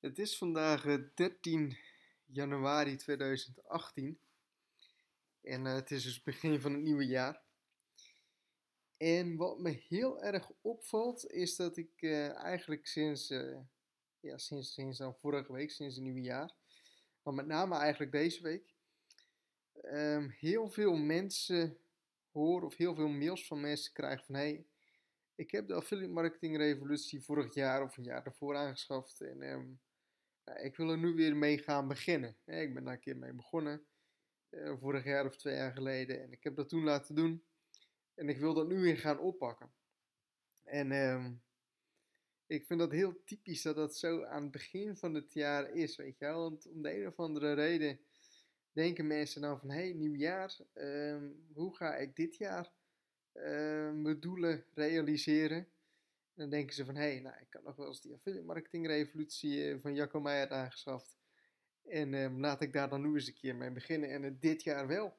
Het is vandaag eh, 13 januari 2018 en eh, het is dus het begin van het nieuwe jaar. En wat me heel erg opvalt is dat ik eh, eigenlijk sinds, eh, ja, sinds, sinds dan vorige week, sinds het nieuwe jaar, maar met name eigenlijk deze week, ehm, heel veel mensen hoor of heel veel mails van mensen krijgen van hey, ik heb de affiliate marketing revolutie vorig jaar of een jaar daarvoor aangeschaft en ehm, ik wil er nu weer mee gaan beginnen. Ik ben daar een keer mee begonnen, eh, vorig jaar of twee jaar geleden en ik heb dat toen laten doen en ik wil dat nu weer gaan oppakken. En ehm, ik vind dat heel typisch dat dat zo aan het begin van het jaar is, weet je wel. Want om de een of andere reden denken mensen dan van, hé, hey, nieuw jaar, ehm, hoe ga ik dit jaar ehm, mijn doelen realiseren? Dan denken ze van, hé, hey, nou, ik kan nog wel eens die affiliate marketing revolutie eh, van Jacco Meijer aangeschaft. En ehm, laat ik daar dan nu eens een keer mee beginnen en het dit jaar wel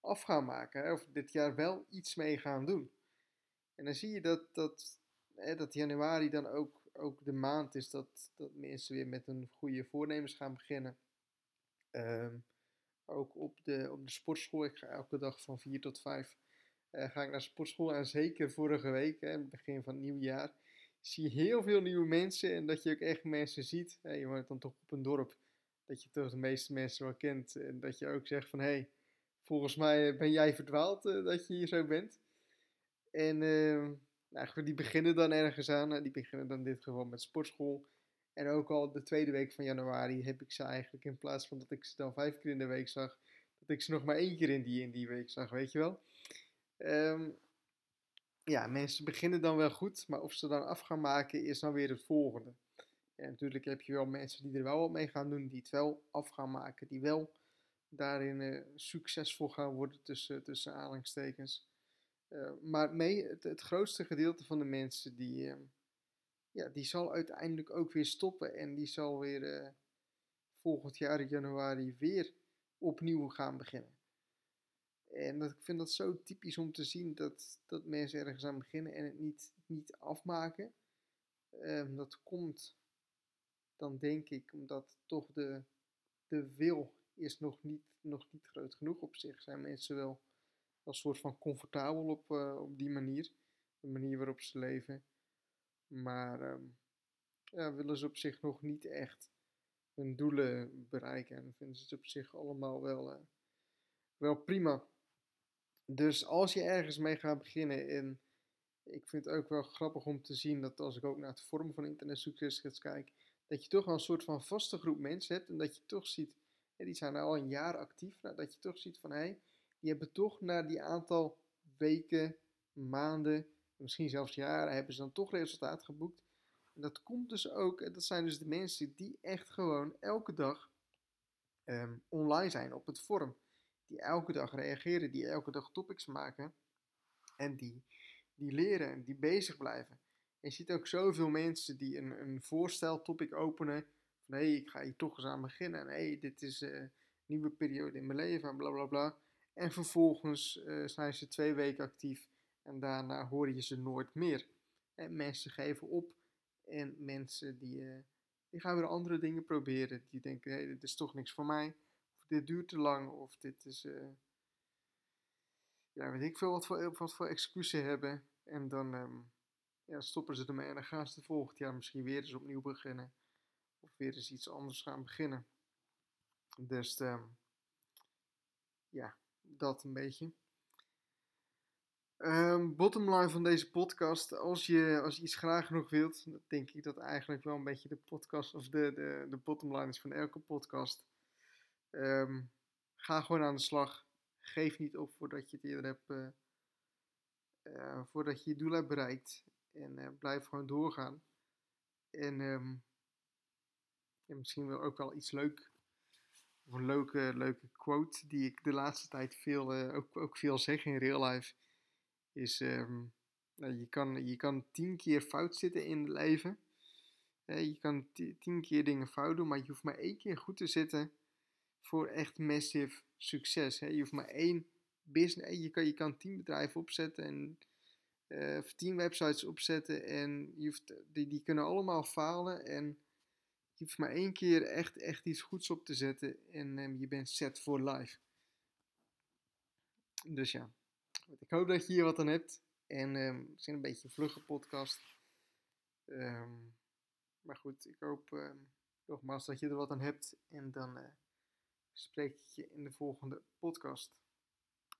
af gaan maken. Of dit jaar wel iets mee gaan doen. En dan zie je dat, dat, hè, dat januari dan ook, ook de maand is dat, dat mensen weer met een goede voornemens gaan beginnen. Ehm, ook op de, op de sportschool. Ik ga elke dag van 4 tot 5 uh, ga ik naar sportschool. En zeker vorige week, begin van het nieuwe jaar, zie je heel veel nieuwe mensen. En dat je ook echt mensen ziet. Hè, je woont dan toch op een dorp. Dat je toch de meeste mensen wel kent. En dat je ook zegt van, hé, hey, volgens mij ben jij verdwaald uh, dat je hier zo bent. En uh, nou, die beginnen dan ergens aan. Die beginnen dan dit geval met sportschool. En ook al de tweede week van januari heb ik ze eigenlijk in plaats van dat ik ze dan vijf keer in de week zag, dat ik ze nog maar één keer in die, in die week zag, weet je wel. Um, ja, mensen beginnen dan wel goed, maar of ze dan af gaan maken is dan weer het volgende. En natuurlijk heb je wel mensen die er wel wat mee gaan doen, die het wel af gaan maken, die wel daarin uh, succesvol gaan worden tussen, tussen aanhalingstekens. Uh, maar mee, het, grootste gedeelte van de mensen die, uh, ja, die zal uiteindelijk ook weer stoppen en die zal weer uh, volgend jaar januari weer opnieuw gaan beginnen. En ik vind dat zo typisch om te zien dat, dat mensen ergens aan beginnen en het niet, niet afmaken. Um, dat komt dan denk ik omdat toch de, de wil is nog niet, nog niet groot genoeg op zich. Zijn mensen wel als soort van comfortabel op, uh, op die manier, de manier waarop ze leven. Maar um, ja, willen ze op zich nog niet echt hun doelen bereiken. En vinden ze het op zich allemaal wel, uh, wel prima. Dus als je ergens mee gaat beginnen, en ik vind het ook wel grappig om te zien dat als ik ook naar het vorm van internetsucces kijk, dat je toch wel een soort van vaste groep mensen hebt en dat je toch ziet, die zijn al een jaar actief, nou, dat je toch ziet van hé, hey, die hebben toch na die aantal weken, maanden, misschien zelfs jaren, hebben ze dan toch resultaat geboekt. En dat komt dus ook, dat zijn dus de mensen die echt gewoon elke dag um, online zijn op het forum. Die elke dag reageren, die elke dag topics maken. En die, die leren en die bezig blijven. En je ziet ook zoveel mensen die een, een voorsteltopic openen. Van hé, hey, ik ga hier toch eens aan beginnen. En hé, hey, dit is een uh, nieuwe periode in mijn leven en bla bla bla. En vervolgens uh, zijn ze twee weken actief en daarna hoor je ze nooit meer. En mensen geven op en mensen die, uh, die gaan weer andere dingen proberen. Die denken, hé, hey, dit is toch niks voor mij. Dit duurt te lang, of dit is... Uh, ja, weet ik veel wat voor, wat voor excuses hebben. En dan um, ja, stoppen ze ermee en dan gaan ze het volgend jaar misschien weer eens opnieuw beginnen. Of weer eens iets anders gaan beginnen. Dus um, ja, dat een beetje. Um, bottomline van deze podcast. Als je, als iets graag genoeg wilt, dan denk ik dat eigenlijk wel een beetje de podcast of de, de, de bottomline is van elke podcast. Um, ga gewoon aan de slag. Geef niet op voordat je het eerder hebt. Uh, uh, voordat je je doel hebt bereikt. En uh, blijf gewoon doorgaan. En, en misschien wel ook wel iets leuk of een leuke, leuke quote die ik de laatste tijd veel, ook, ook veel zeg in real life. Is, nou, je, kan, je kan tien keer fout zitten in het leven. Je kan tien keer dingen fout doen, maar je hoeft maar één keer goed te zitten voor echt massive succes. Hè? Je hoeft maar één business, je kan, je kan tien bedrijven opzetten en uh, tien websites opzetten en je hoeft, die, die kunnen allemaal falen en je hoeft maar één keer echt, echt iets goeds op te zetten en ehm, je bent set for life. Dus ja, ik hoop dat je hier wat aan hebt. En um, het is een beetje een vlugge podcast. Um, maar goed, ik hoop nogmaals dat je er wat aan hebt. En dan uh, spreek ik je in de volgende podcast.